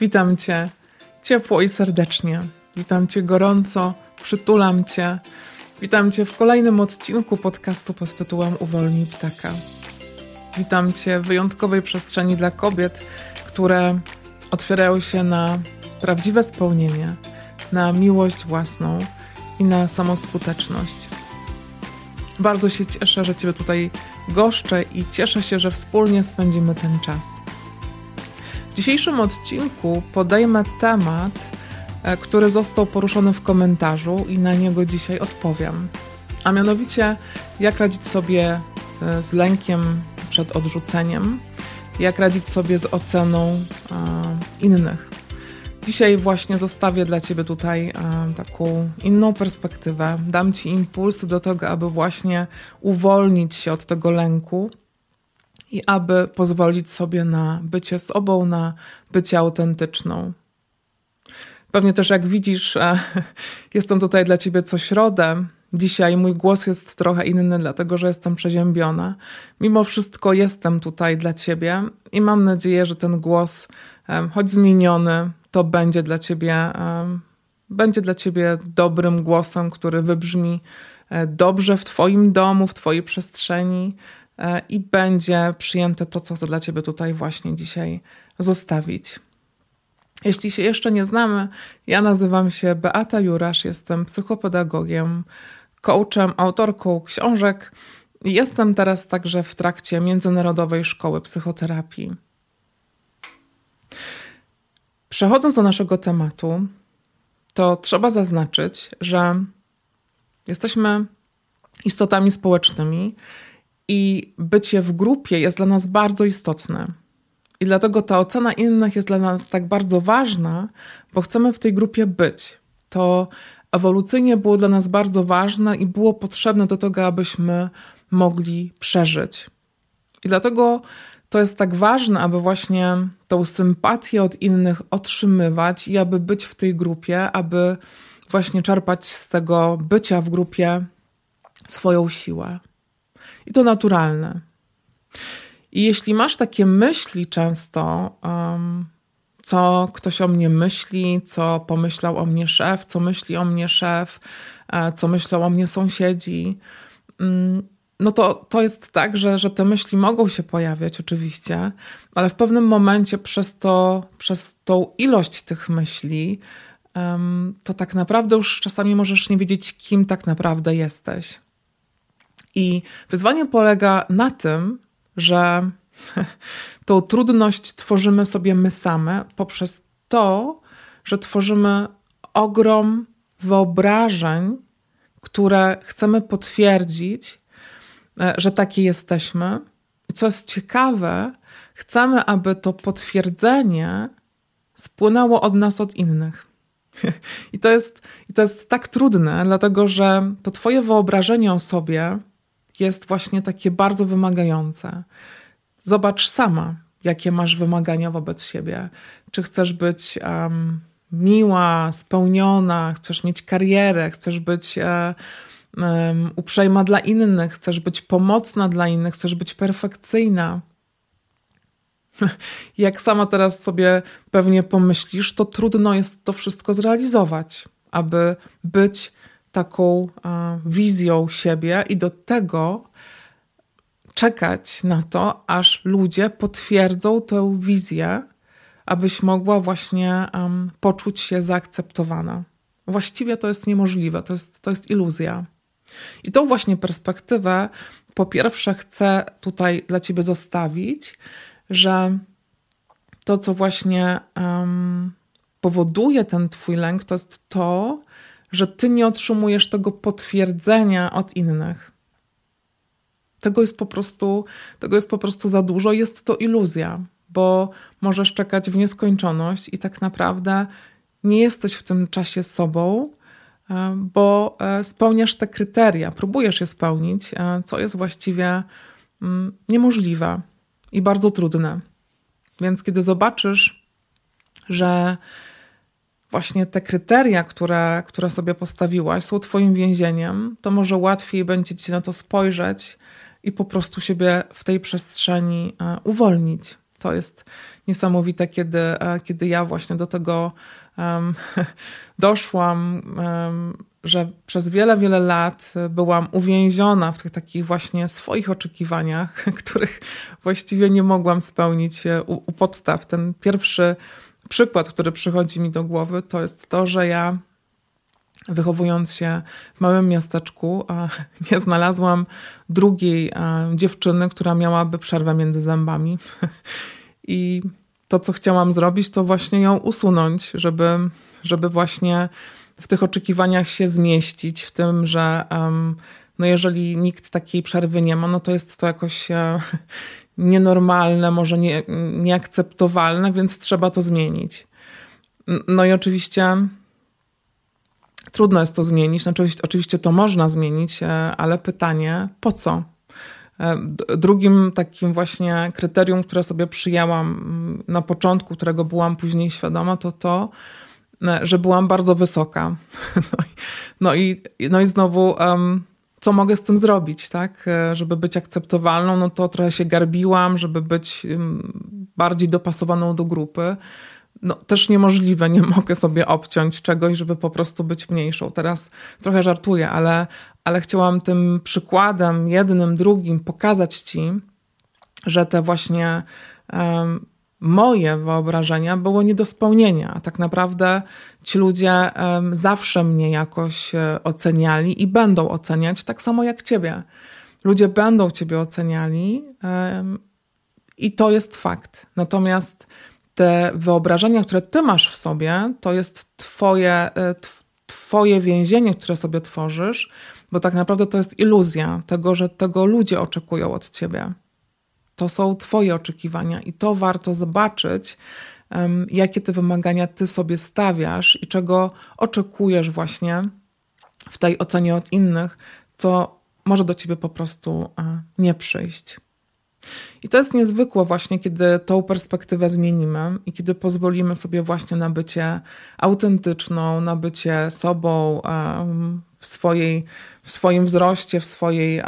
Witam Cię ciepło i serdecznie. Witam Cię gorąco, przytulam Cię. Witam Cię w kolejnym odcinku podcastu pod tytułem Uwolnij ptaka. Witam Cię w wyjątkowej przestrzeni dla kobiet, które otwierają się na prawdziwe spełnienie, na miłość własną i na samoskuteczność. Bardzo się cieszę, że Cię tutaj goszczę i cieszę się, że wspólnie spędzimy ten czas. W dzisiejszym odcinku podejmę temat, e, który został poruszony w komentarzu i na niego dzisiaj odpowiem. A mianowicie, jak radzić sobie e, z lękiem przed odrzuceniem, jak radzić sobie z oceną e, innych. Dzisiaj właśnie zostawię dla Ciebie tutaj taką inną perspektywę. Dam Ci impuls do tego, aby właśnie uwolnić się od tego lęku i aby pozwolić sobie na bycie sobą, na bycie autentyczną. Pewnie też, jak widzisz, e, jestem tutaj dla ciebie co środę. Dzisiaj mój głos jest trochę inny, dlatego że jestem przeziębiona. Mimo wszystko jestem tutaj dla ciebie i mam nadzieję, że ten głos, e, choć zmieniony, to będzie dla ciebie, e, będzie dla ciebie dobrym głosem, który wybrzmi dobrze w Twoim domu, w Twojej przestrzeni, E, i będzie przyjęte to, co chcę dla Ciebie tutaj właśnie dzisiaj zostawić. Jeśli się jeszcze nie znamy, ja nazywam się Beata Jurasz, jestem psychopedagogiem, coachem, autorką książek jestem teraz także w trakcie Międzynarodowej Szkoły Psychoterapii. Przechodząc do naszego tematu, to trzeba zaznaczyć, że jesteśmy istotami społecznymi i bycie w grupie jest dla nas bardzo istotne. I dlatego ta ocena innych jest dla nas tak bardzo ważna, bo chcemy w tej grupie być. To ewolucyjnie było dla nas bardzo ważne i było potrzebne do tego, abyśmy mogli przeżyć. I dlatego to jest tak ważne, aby właśnie tą sympatię od innych otrzymywać i aby być w tej grupie, aby właśnie czerpać z tego bycia w grupie swoją siłę. I to naturalne. I jeśli masz takie myśli często, um, co ktoś o mnie myśli, co pomyślał o mnie szef, co myśli o mnie szef, e, co myślą o mnie sąsiedzi, mm, no to, to jest tak, że, że te myśli mogą się pojawiać oczywiście, ale w pewnym momencie przez, to, przez tą ilość tych myśli, to tak naprawdę już czasami możesz nie wiedzieć, kim tak naprawdę jesteś. I wyzwanie polega na tym, że tą trudność tworzymy sobie my same poprzez to, że tworzymy ogrom wyobrażeń, które chcemy potwierdzić, e, że takie jesteśmy. I co jest ciekawe, chcemy, aby to potwierdzenie spłynęło od nas, od innych. I to jest, i to jest tak trudne, dlatego że to Twoje wyobrażenie o sobie jest właśnie takie bardzo wymagające. Zobacz sama, jakie masz wymagania wobec siebie. Czy chcesz być um, miła, spełniona, chcesz mieć karierę, chcesz być um, uprzejma dla innych, chcesz być pomocna dla innych, chcesz być perfekcyjna. Jak sama teraz sobie pewnie pomyślisz, to trudno jest to wszystko zrealizować, aby być taką wizją siebie i do tego czekać na to, aż ludzie potwierdzą tę wizję, abyś mogła właśnie poczuć się zaakceptowana. Właściwie to jest niemożliwe, to jest, to jest iluzja. I tą właśnie perspektywę po pierwsze chcę tutaj dla Ciebie zostawić, że to, co właśnie um, powoduje ten Twój lęk, to jest to, że ty nie otrzymujesz tego potwierdzenia od innych. Tego jest po prostu, tego jest po prostu za dużo, jest to iluzja, bo możesz czekać w nieskończoność i tak naprawdę nie jesteś w tym czasie sobą, e, bo e, spełniasz te kryteria, próbujesz je spełnić, e, co jest właściwie mm, niemożliwe i bardzo trudne. Więc kiedy zobaczysz, że właśnie te kryteria, które, które sobie postawiłaś, są Twoim więzieniem, to może łatwiej będzie Ci na to spojrzeć i po prostu siebie w tej przestrzeni e, uwolnić. to jest niesamowite, kiedy, e, kiedy ja właśnie do tego um, doszłam, um, że przez wiele, wiele lat byłam uwięziona w tych takich właśnie swoich oczekiwaniach, których właściwie nie mogłam spełnić u, u podstaw. Ten pierwszy przykład, który przychodzi mi do głowy, to jest to, że ja wychowując się w małym miasteczku, nie znalazłam drugiej dziewczyny, która miałaby przerwę między zębami. I to, co chciałam zrobić, to właśnie ją usunąć, żeby, żeby właśnie w tych oczekiwaniach się zmieścić, w tym, że no jeżeli nikt takiej przerwy nie ma, no to jest to jakoś e, nienormalne, może nie, nieakceptowalne, więc trzeba to zmienić. No i oczywiście trudno jest to zmienić. Znaczy, oczywiście to można zmienić, e, ale pytanie, po co? E, drugim takim właśnie kryterium, które sobie przyjęłam mm, na początku, którego byłam później świadoma, to to, e, że byłam bardzo wysoka. No i, no i, no i znowu, um, co mogę z tym zrobić, tak? Żeby być akceptowalną, no to trochę się garbiłam, żeby być bardziej dopasowaną do grupy no, też niemożliwe, nie mogę sobie obciąć czegoś, żeby po prostu być mniejszą. Teraz trochę żartuję, ale, ale chciałam tym przykładem, jednym, drugim, pokazać ci, że te właśnie um, moje wyobrażenia były nie do spełnienia. Tak naprawdę ci ludzie zawsze mnie jakoś e, oceniali i będą oceniać, tak samo jak ciebie. Ludzie będą ciebie oceniali i to jest fakt. Natomiast te wyobrażenia, które ty masz w sobie, to jest twoje, e, twoje więzienie, które sobie tworzysz, bo tak naprawdę to jest iluzja tego, że tego ludzie oczekują od ciebie. To są twoje oczekiwania i to warto zobaczyć, jakie te wymagania ty sobie stawiasz i czego oczekujesz właśnie w tej ocenie od innych, co może do ciebie po prostu e, nie przyjść. I to jest niezwykłe właśnie, kiedy tą perspektywę zmienimy i kiedy pozwolimy sobie właśnie na bycie autentyczną, na bycie sobą w swojej, w swoim wzroście, w swojej,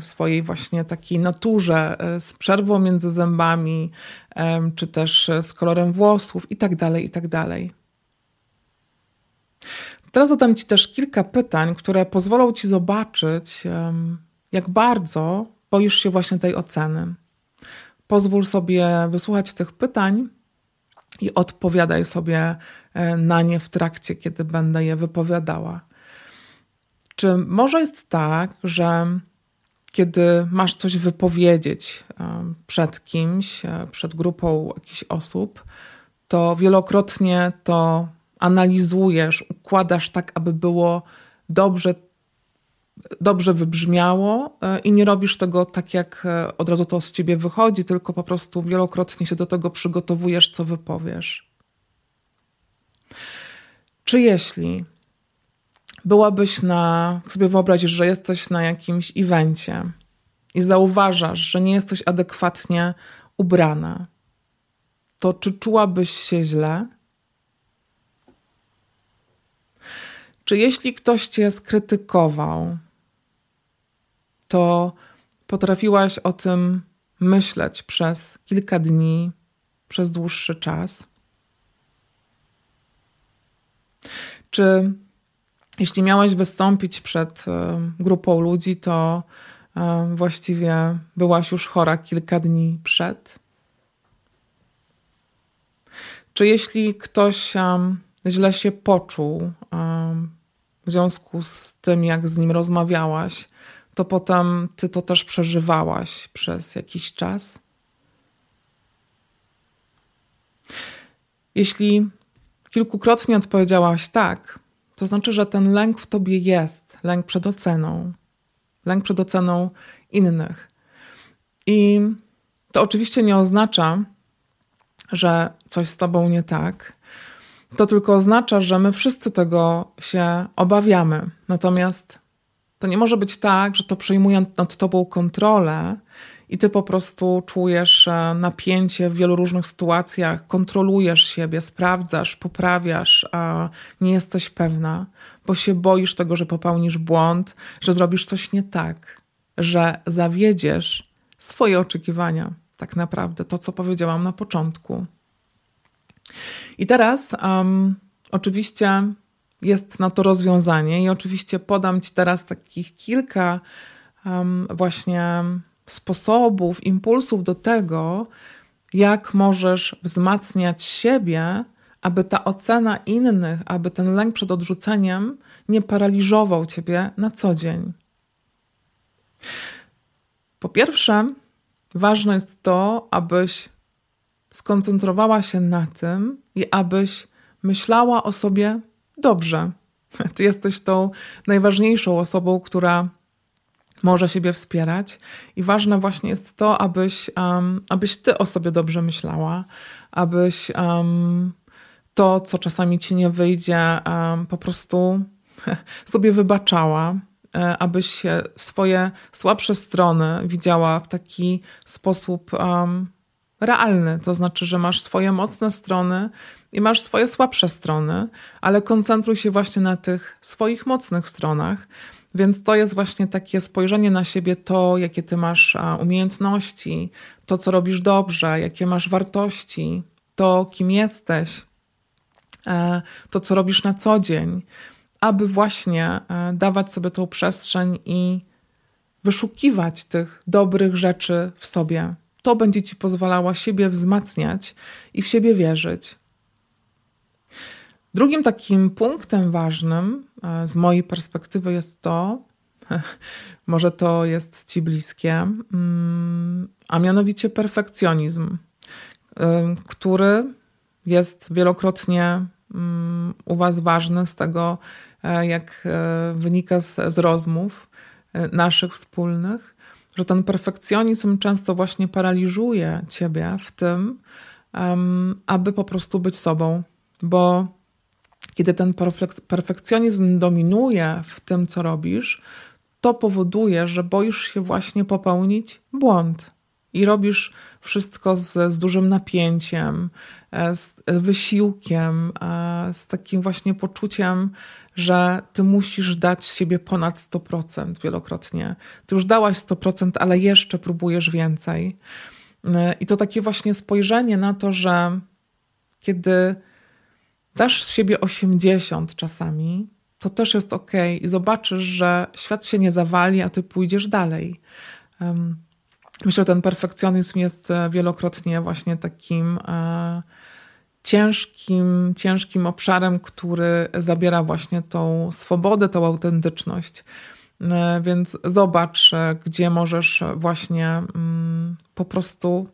w swojej właśnie takiej naturze, e, z przerwą między zębami, czy też z kolorem włosów i tak dalej, i tak dalej. Teraz zadam Ci też kilka pytań, które pozwolą Ci zobaczyć, jak bardzo boisz się właśnie tej oceny. Pozwól sobie wysłuchać tych pytań i odpowiadaj sobie e, na nie w trakcie, kiedy będę je wypowiadała. Czy może jest tak, że kiedy masz coś wypowiedzieć przed kimś, e, przed grupą jakichś osób, to wielokrotnie to analizujesz, układasz tak, aby było dobrze dobrze wybrzmiało e, i nie robisz tego tak, jak e, od razu to z ciebie wychodzi, tylko po prostu wielokrotnie się do tego przygotowujesz, co wypowiesz. Czy jeśli byłabyś na, sobie wyobrazisz, że jesteś na jakimś evencie i zauważasz, że nie jesteś adekwatnie ubrana, to czy czułabyś się źle? Czy jeśli ktoś cię skrytykował, to potrafiłaś o tym myśleć przez kilka dni, przez dłuższy czas? Czy jeśli miałaś wystąpić przed e, grupą ludzi, to e, właściwie byłaś już chora kilka dni przed? Czy jeśli ktoś źle się poczuł w związku z tym, jak z nim rozmawiałaś, to potem ty to też przeżywałaś przez jakiś czas. Jeśli kilkukrotnie odpowiedziałaś tak, to znaczy, że ten lęk w tobie jest lęk przed oceną, lęk przed oceną innych. I to oczywiście nie oznacza, że coś z tobą nie tak. To tylko oznacza, że my wszyscy tego się obawiamy. Natomiast to nie może być tak, że to przejmuje nad tobą kontrolę i ty po prostu czujesz e, napięcie w wielu różnych sytuacjach, kontrolujesz siebie, sprawdzasz, poprawiasz, a nie jesteś pewna, bo się boisz tego, że popełnisz błąd, że zrobisz coś nie tak, że zawiedziesz swoje oczekiwania, tak naprawdę, to co powiedziałam na początku. I teraz um, oczywiście jest na to rozwiązanie, i oczywiście podam Ci teraz takich kilka um, właśnie sposobów, impulsów do tego, jak możesz wzmacniać siebie, aby ta ocena innych, aby ten lęk przed odrzuceniem nie paraliżował ciebie na co dzień. Po pierwsze, ważne jest to, abyś skoncentrowała się na tym i abyś myślała o sobie dobrze. Ty jesteś tą najważniejszą osobą, która może siebie wspierać. I ważne właśnie jest to, abyś, um, abyś ty o sobie dobrze myślała, abyś um, to, co czasami ci nie wyjdzie, um, po prostu sobie wybaczała, e, abyś swoje słabsze strony widziała w taki sposób realny. To znaczy, że masz swoje mocne strony i masz swoje słabsze strony, ale koncentruj się właśnie na tych swoich mocnych stronach. Więc to jest właśnie takie spojrzenie na siebie, to jakie ty masz umiejętności, to co robisz dobrze, jakie masz wartości, to kim jesteś, e, to co robisz na co dzień aby właśnie e, dawać sobie tą przestrzeń i wyszukiwać tych dobrych rzeczy w sobie. To będzie ci pozwalało siebie wzmacniać i w siebie wierzyć. Drugim takim punktem ważnym e, z mojej perspektywy jest to, może to jest ci bliskie, mm, a mianowicie perfekcjonizm, który jest wielokrotnie mm, u Was ważny z tego, E, jak e, wynika z, z rozmów naszych wspólnych, że ten perfekcjonizm często właśnie paraliżuje ciebie w tym, aby po prostu być sobą, bo kiedy ten perfekcjonizm dominuje w tym, co robisz, to powoduje, że boisz się właśnie popełnić błąd i robisz wszystko z, z dużym napięciem, z wysiłkiem, z takim właśnie poczuciem, że ty musisz dać siebie ponad 100% wielokrotnie. Ty już dałaś 100%, ale jeszcze próbujesz więcej. E, I to takie właśnie spojrzenie na to, że kiedy dasz z siebie 80 czasami, to też jest ok i zobaczysz, że świat się nie zawali, a ty pójdziesz dalej. Myślę, że ten perfekcjonizm jest e, wielokrotnie właśnie takim e, ciężkim, ciężkim obszarem, który zabiera właśnie tą swobodę, tą autentyczność. E, więc zobacz, gdzie możesz właśnie mm, po prostu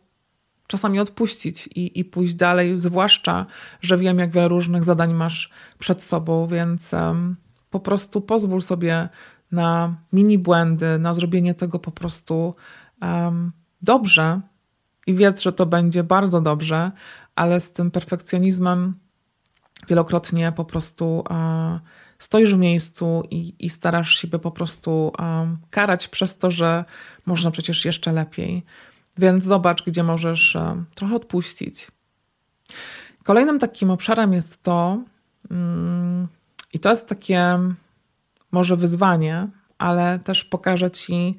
czasami odpuścić i, i pójść dalej, zwłaszcza, że wiem, jak wiele różnych zadań masz przed sobą, więc um, po prostu pozwól sobie na mini błędy, na zrobienie tego po prostu um, dobrze i wiedz, że to będzie bardzo dobrze, ale z tym perfekcjonizmem wielokrotnie po prostu e, stoisz w miejscu i, i starasz się po prostu karać przez to, że można przecież jeszcze lepiej. Więc zobacz, gdzie możesz e, trochę odpuścić. Kolejnym takim obszarem jest to, mm, i to jest takie może wyzwanie, ale też pokażę Ci,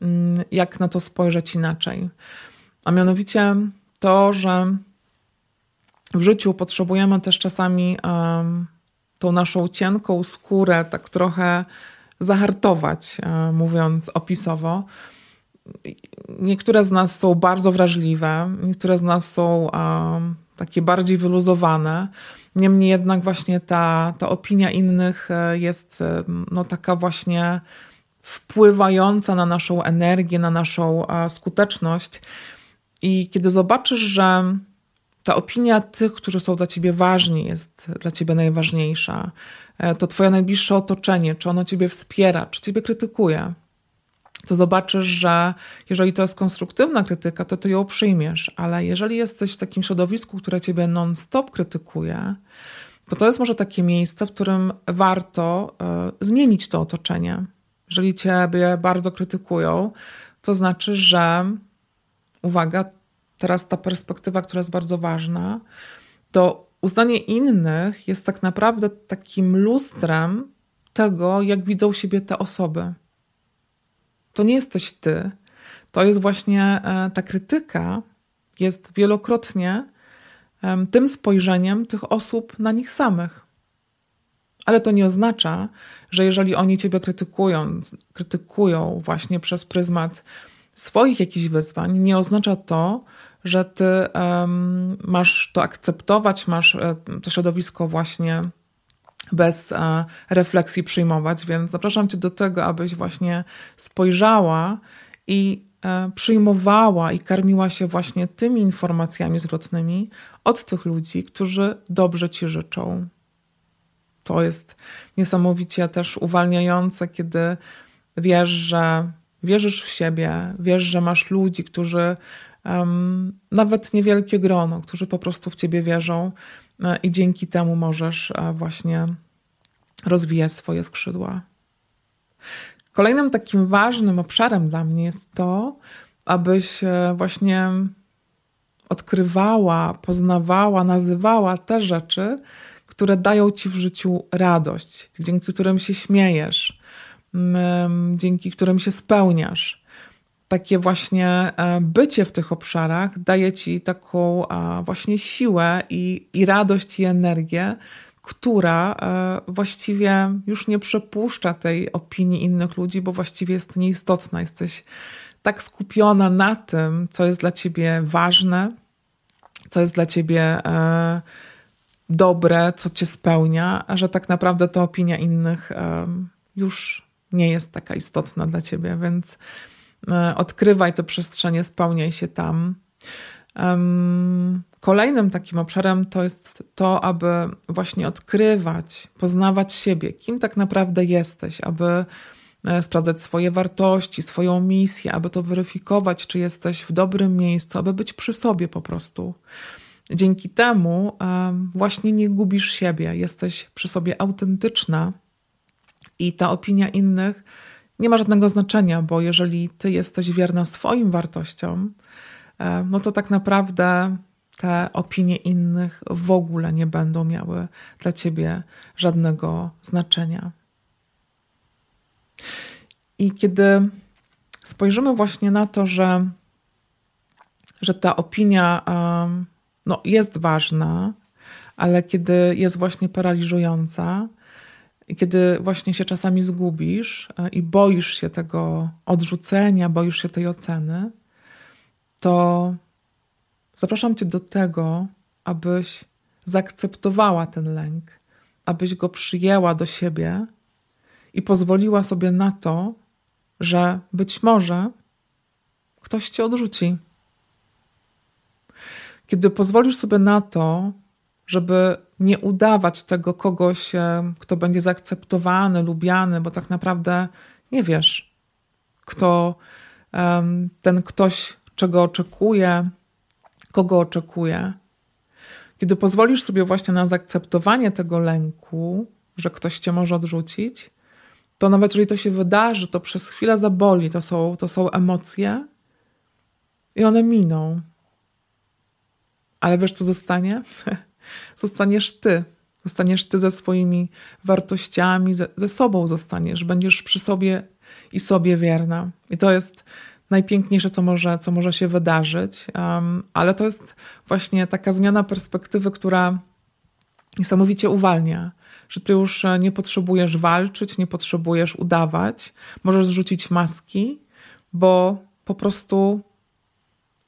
mm, jak na to spojrzeć inaczej. A mianowicie to, że w życiu potrzebujemy też czasami um, tą naszą cienką skórę tak trochę zahartować, um, mówiąc opisowo. Niektóre z nas są bardzo wrażliwe, niektóre z nas są um, takie bardziej wyluzowane. Niemniej jednak właśnie ta, ta opinia innych e, jest no, taka właśnie wpływająca na naszą energię, na naszą skuteczność. I kiedy zobaczysz, że ta opinia tych, którzy są dla ciebie ważni, jest dla ciebie najważniejsza. E, to twoje najbliższe otoczenie, czy ono ciebie wspiera, czy ciebie krytykuje, to zobaczysz, że jeżeli to jest konstruktywna krytyka, to ty ją przyjmiesz, ale jeżeli jesteś w takim środowisku, które ciebie non-stop krytykuje, to to jest może takie miejsce, w którym warto y, zmienić to otoczenie. Jeżeli ciebie bardzo krytykują, to znaczy, że uwaga, teraz ta perspektywa, która jest bardzo ważna, to uznanie innych jest tak naprawdę takim lustrem tego, jak widzą siebie te osoby. To nie jesteś ty, to jest właśnie e, ta krytyka, jest wielokrotnie tym spojrzeniem tych osób na nich samych. Ale to nie oznacza, że jeżeli oni ciebie krytykują, krytykują właśnie przez pryzmat swoich jakichś wyzwań, nie oznacza to, że ty um, masz to akceptować, masz e, to środowisko właśnie bez e, refleksji przyjmować, więc zapraszam cię do tego, abyś właśnie spojrzała i e, przyjmowała i karmiła się właśnie tymi informacjami zwrotnymi od tych ludzi, którzy dobrze ci życzą. To jest niesamowicie też uwalniające, kiedy wiesz, że wierzysz w siebie, wiesz, że masz ludzi, którzy um, nawet niewielkie grono, którzy po prostu w ciebie wierzą e, i dzięki temu możesz właśnie rozwijać swoje skrzydła. Kolejnym takim ważnym obszarem dla mnie jest to, abyś właśnie odkrywała, poznawała, nazywała te rzeczy, które dają ci w życiu radość, dzięki którym się śmiejesz, dzięki którym się spełniasz. Takie właśnie e, bycie w tych obszarach daje ci taką właśnie siłę i, i radość i energię, która e, właściwie już nie przepuszcza tej opinii innych ludzi, bo właściwie jest nieistotna. Jesteś tak skupiona na tym, co jest dla ciebie ważne, co jest dla ciebie e, dobre, co cię spełnia, że tak naprawdę ta opinia innych już nie jest taka istotna dla ciebie, więc e, odkrywaj te przestrzenie, spełniaj się tam. Kolejnym takim obszarem to jest to, aby właśnie odkrywać, poznawać siebie, kim tak naprawdę jesteś, aby e, sprawdzać swoje wartości, swoją misję, aby to weryfikować, czy jesteś w dobrym miejscu, aby być przy sobie po prostu. Dzięki temu właśnie nie gubisz siebie, jesteś przy sobie autentyczna i ta opinia innych nie ma żadnego znaczenia, bo jeżeli ty jesteś wierna swoim wartościom, no to tak naprawdę te opinie innych w ogóle nie będą miały dla ciebie żadnego znaczenia. I kiedy spojrzymy właśnie na to, że, że ta opinia no, jest ważna, ale kiedy jest właśnie paraliżująca, kiedy właśnie się czasami zgubisz e, i boisz się tego odrzucenia, boisz się tej oceny, to zapraszam Cię do tego, abyś zaakceptowała ten lęk, abyś go przyjęła do siebie i pozwoliła sobie na to, że być może ktoś Cię odrzuci. Kiedy pozwolisz sobie na to, żeby nie udawać tego kogoś, e, kto będzie zaakceptowany, lubiany, bo tak naprawdę nie wiesz, kto ten ktoś, czego oczekuje, kogo oczekuje. Kiedy pozwolisz sobie właśnie na zaakceptowanie tego lęku, że ktoś cię może odrzucić, to nawet jeżeli to się wydarzy, to przez chwilę zaboli, to są, to są emocje i one miną. Ale wiesz, co zostanie? zostaniesz ty. Zostaniesz ty ze swoimi wartościami, ze, ze sobą zostaniesz. Będziesz przy sobie i sobie wierna. I to jest najpiękniejsze, co może, co może się wydarzyć. Um, ale to jest właśnie taka zmiana perspektywy, która niesamowicie uwalnia. Że ty już nie potrzebujesz walczyć, nie potrzebujesz udawać. Możesz zrzucić maski, bo po prostu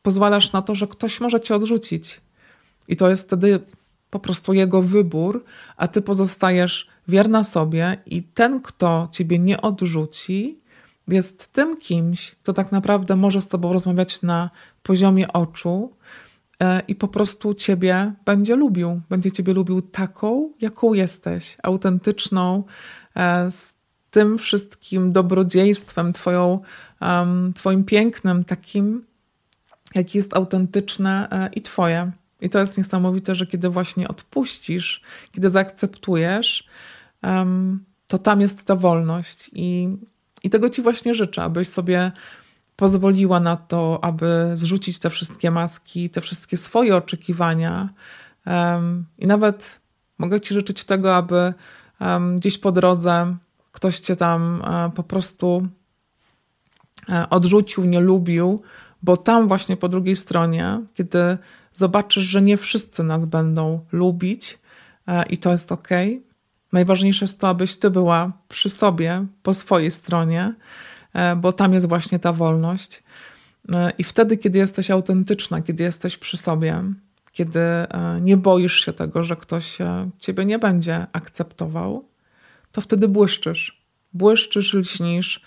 pozwalasz na to, że ktoś może cię odrzucić. I to jest wtedy po prostu jego wybór, a ty pozostajesz wierna sobie i ten, kto ciebie nie odrzuci, jest tym kimś, kto tak naprawdę może z tobą rozmawiać na poziomie oczu e, i po prostu ciebie będzie lubił. Będzie ciebie lubił taką, jaką jesteś, autentyczną, e, z tym wszystkim dobrodziejstwem, twoją, twoim pięknem, takim, jaki jest autentyczne e, i twoje. I to jest niesamowite, że kiedy właśnie odpuścisz, kiedy zaakceptujesz, to tam jest ta wolność. I, I tego ci właśnie życzę, abyś sobie pozwoliła na to, aby zrzucić te wszystkie maski, te wszystkie swoje oczekiwania. I nawet mogę ci życzyć tego, aby gdzieś po drodze ktoś cię tam e, po prostu e, odrzucił, nie lubił, bo tam właśnie po drugiej stronie, kiedy zobaczysz, że nie wszyscy nas będą lubić e, i to jest ok, najważniejsze jest to, abyś ty była przy sobie, po swojej stronie, e, bo tam jest właśnie ta wolność. I wtedy, kiedy jesteś autentyczna, kiedy jesteś przy sobie, kiedy nie boisz się tego, że ktoś ciebie nie będzie akceptował, to wtedy błyszczysz. Błyszczysz, lśnisz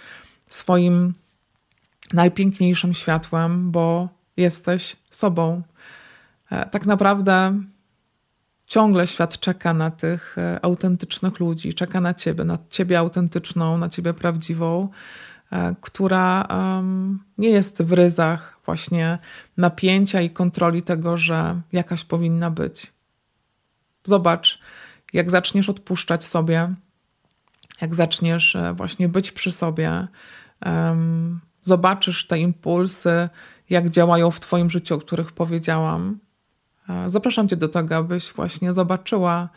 swoim najpiękniejszym światłem, bo jesteś sobą. E, tak naprawdę ciągle świat czeka na tych e, autentycznych ludzi, czeka na ciebie, na ciebie autentyczną, na ciebie prawdziwą, e, która nie jest w ryzach właśnie napięcia i kontroli tego, że jakaś powinna być. Zobacz, jak zaczniesz odpuszczać sobie, jak zaczniesz właśnie być przy sobie, zobaczysz te impulsy, jak działają w Twoim życiu, o których powiedziałam. Zapraszam Cię do tego, abyś właśnie zobaczyła,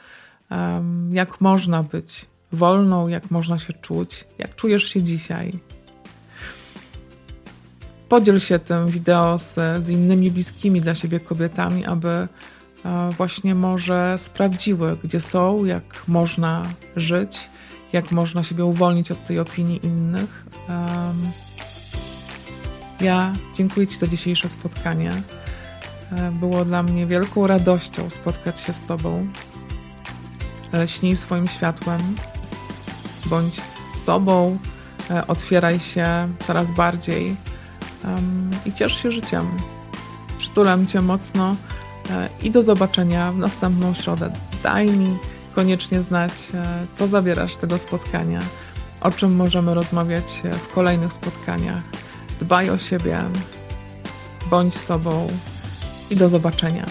jak można być wolną, jak można się czuć, jak czujesz się dzisiaj. Podziel się tym wideo z, z innymi bliskimi dla siebie kobietami, aby e, właśnie może sprawdziły, gdzie są, jak można żyć, jak można siebie uwolnić od tej opinii innych. Ja dziękuję Ci za dzisiejsze spotkanie. E, było dla mnie wielką radością spotkać się z Tobą. Śnij swoim światłem, bądź sobą, e, otwieraj się coraz bardziej i ciesz się życiem. Przytulam Cię mocno e, i do zobaczenia w następną środę. Daj mi koniecznie znać, co zawierasz tego spotkania, o czym możemy rozmawiać w kolejnych spotkaniach. Dbaj o siebie, bądź sobą i do zobaczenia.